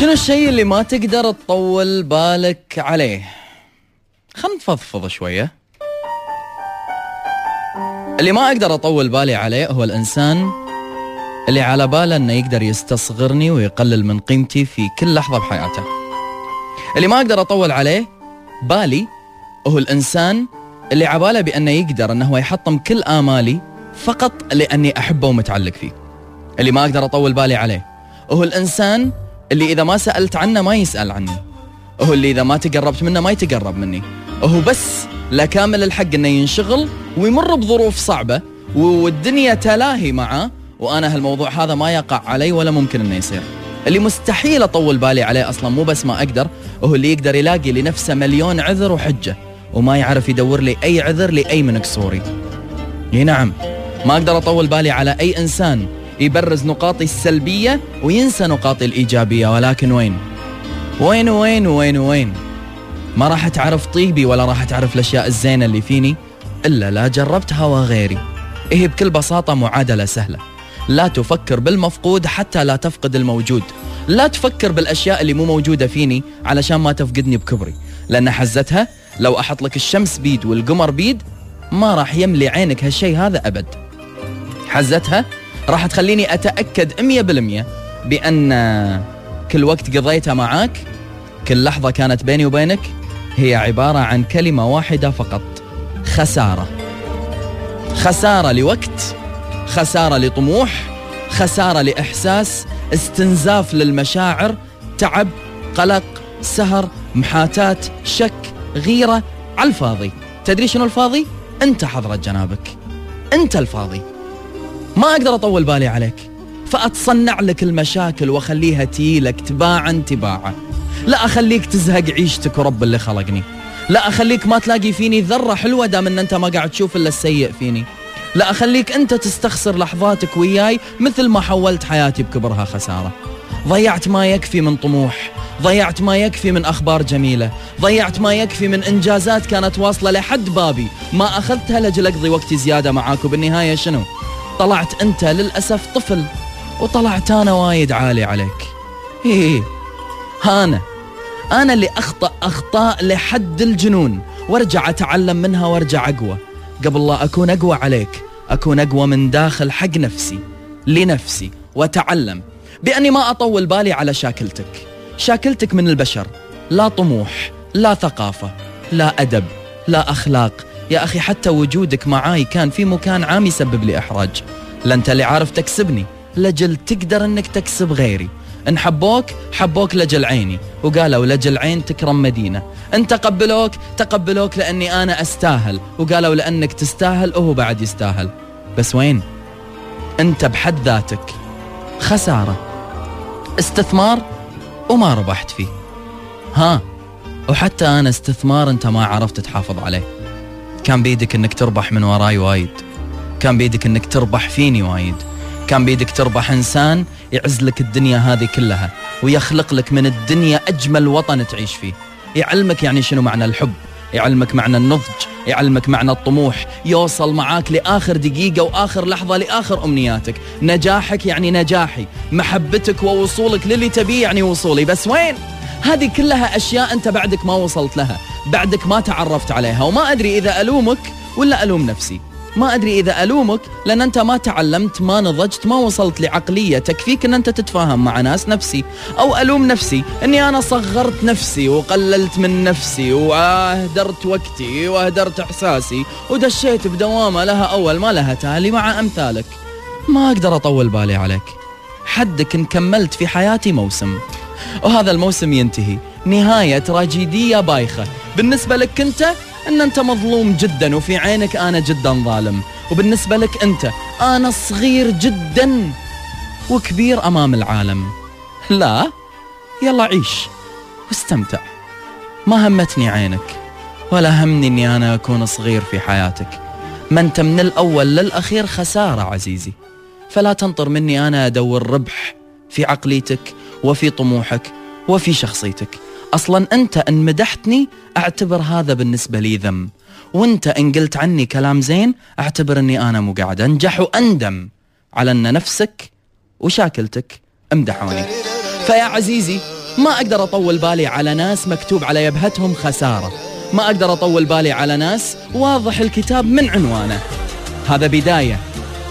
شنو الشيء اللي ما تقدر تطول بالك عليه؟ خلنا نفضفض شوية. اللي ما أقدر أطول بالي عليه هو الإنسان اللي على باله أنه يقدر يستصغرني ويقلل من قيمتي في كل لحظة بحياته. اللي ما أقدر أطول عليه بالي هو الإنسان اللي عباله بأنه يقدر أنه هو يحطم كل آمالي فقط لأني أحبه ومتعلق فيه. اللي ما أقدر أطول بالي عليه هو الإنسان اللي إذا ما سألت عنه ما يسأل عني. هو اللي إذا ما تقربت منه ما يتقرب مني. هو بس لا كامل الحق إنه ينشغل ويمر بظروف صعبة والدنيا تلاهي معه وأنا هالموضوع هذا ما يقع علي ولا ممكن إنه يصير. اللي مستحيل أطول بالي عليه أصلا مو بس ما أقدر هو اللي يقدر يلاقي لنفسه مليون عذر وحجة وما يعرف يدور لي أي عذر لأي من قصوري. إي نعم ما أقدر أطول بالي على أي إنسان يبرز نقاطي السلبية وينسى نقاطي الإيجابية ولكن وين؟ وين وين وين وين؟ ما راح تعرف طيبي ولا راح تعرف الأشياء الزينة اللي فيني إلا لا جربتها وغيري إيه بكل بساطة معادلة سهلة. لا تفكر بالمفقود حتى لا تفقد الموجود. لا تفكر بالأشياء اللي مو موجودة فيني علشان ما تفقدني بكبري. لأن حزتها لو أحط لك الشمس بيد والقمر بيد ما راح يملي عينك هالشيء هذا أبد. حزتها راح تخليني أتأكد مية بالمية بأن كل وقت قضيته معاك كل لحظة كانت بيني وبينك هي عبارة عن كلمة واحدة فقط خسارة. خسارة لوقت خسارة لطموح خسارة لإحساس استنزاف للمشاعر تعب قلق سهر محاتاة شك غيرة. على الفاضي. تدري شنو الفاضي؟ أنت حضرة جنابك. أنت الفاضي. ما أقدر أطول بالي عليك. فأتصنع لك المشاكل وأخليها تيلك تباعا تباعا. لا أخليك تزهق عيشتك ورب اللي خلقني. لا أخليك ما تلاقي فيني ذرة حلوة دام أن أنت ما قاعد تشوف إلا السيء فيني. لا أخليك أنت تستخسر لحظاتك وياي مثل ما حولت حياتي بكبرها خسارة. ضيعت ما يكفي من طموح. ضيعت ما يكفي من أخبار جميلة. ضيعت ما يكفي من إنجازات كانت واصلة لحد بابي. ما أخذتها لجل أقضي وقتي زيادة معاك. وبالنهاية شنو؟ طلعت أنت للأسف طفل وطلعت أنا وايد عالي عليك. إيه هانا أنا اللي أخطأ أخطاء لحد الجنون. وارجع أتعلم منها وارجع أقوى. قبل لا أكون أقوى عليك أكون أقوى من داخل حق نفسي لنفسي. وأتعلم بأني ما أطول بالي على شاكلتك. شاكلتك من البشر. لا طموح لا ثقافة لا أدب لا أخلاق يا أخي حتى وجودك معاي كان في مكان عام يسبب لي إحراج. لا أنت اللي عارف تكسبني. لجل تقدر أنك تكسب غيري. إن حبوك حبوك لجل عيني. وقالوا لجل عين تكرم مدينة. إن تقبلوك تقبلوك لأني أنا أستاهل. وقالوا لأنك تستاهل وهو بعد يستاهل. بس وين؟ أنت بحد ذاتك. خسارة. استثمار وما ربحت فيه. ها وحتى أنا استثمار أنت ما عرفت تحافظ عليه. كان بيدك إنك تربح من وراي وايد. كان بيدك إنك تربح فيني وايد. كان بيدك تربح إنسان يعز لك الدنيا هذه كلها ويخلق لك من الدنيا أجمل وطن تعيش فيه. يعلمك يعني شنو معنى الحب يعلمك معنى النضج يعلمك معنى الطموح. يوصل معاك لآخر دقيقة وآخر لحظة لآخر أمنياتك. نجاحك يعني نجاحي محبتك ووصولك للي تبيه يعني وصولي. بس وين؟ هذه كلها أشياء أنت بعدك ما وصلت لها. بعدك ما تعرفت عليها. وما أدري إذا ألومك ولا ألوم نفسي. ما أدري إذا ألومك لأن أنت ما تعلمت ما نضجت ما وصلت لعقلية تكفيك أن أنت تتفاهم مع ناس نفسي. أو ألوم نفسي أني أنا صغرت نفسي وقللت من نفسي وأهدرت وقتي وأهدرت إحساسي ودشيت بدوامة لها أول ما لها تالي مع أمثالك. ما أقدر أطول بالي عليك. حدك إن كملت في حياتي موسم. وهذا الموسم ينتهي. نهاية تراجيدية بايخة. بالنسبة لك أنت أن أنت مظلوم جدا وفي عينك أنا جدا ظالم. وبالنسبة لك أنت أنا صغير جدا وكبير أمام العالم. لا يلا عيش. واستمتع. ما همتني عينك ولا همني إني أنا أكون صغير في حياتك. ما أنت من الأول للأخير خسارة عزيزي. فلا تنطر مني أنا أدور ربح في عقليتك وفي طموحك وفي شخصيتك. أصلا أنت إن مدحتني أعتبر هذا بالنسبة لي ذم. وأنت إن قلت عني كلام زين أعتبر إني أنا مو قاعد أنجح وأندم على أن نفسك وشاكلتك امدحوني. فيا عزيزي ما أقدر أطول بالي على ناس مكتوب على يبهتهم خسارة. ما أقدر أطول بالي على ناس واضح الكتاب من عنوانه. هذا بداية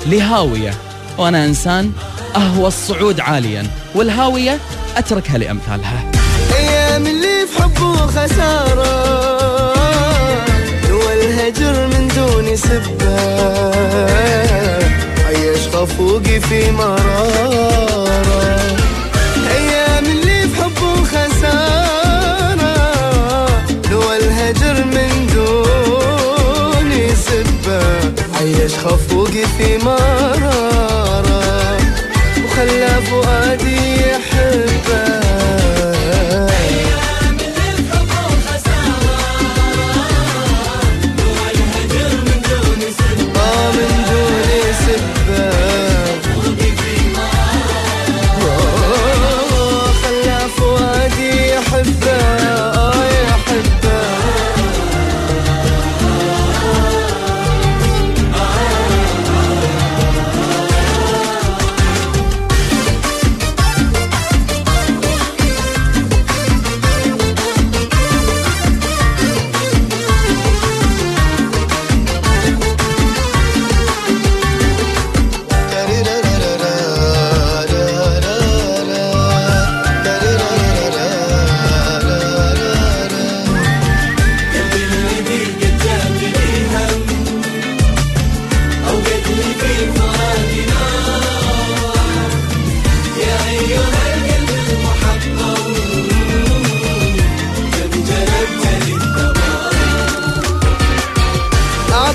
لهاوية. وأنا إنسان أهوى الصعود عاليا والهاوية أتركها لأمثالها. أيام اللي في حب وخسارة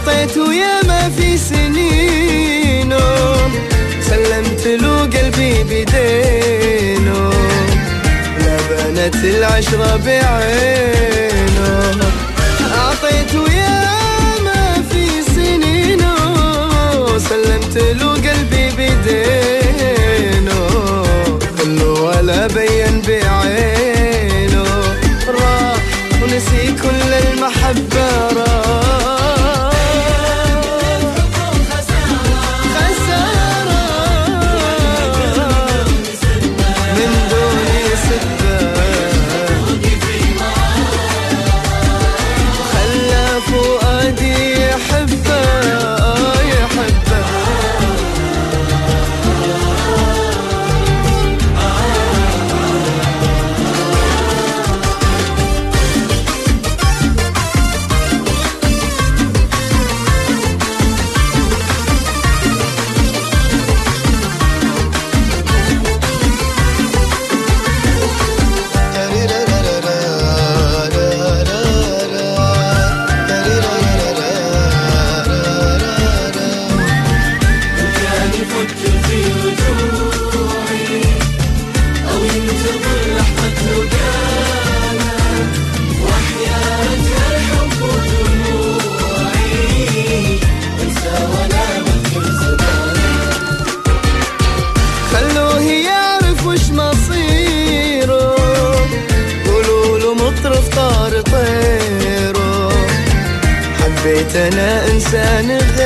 عطيت ويا ما في سنينه. سلمت له قلبي بدينه. بنت العشرة بعينه. أعطيت ويا ما في سنينه. سلمت له انسان غير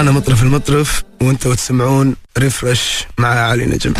أنا مطرف المطرف وأنتوا تسمعون ريفرش مع علي نجم.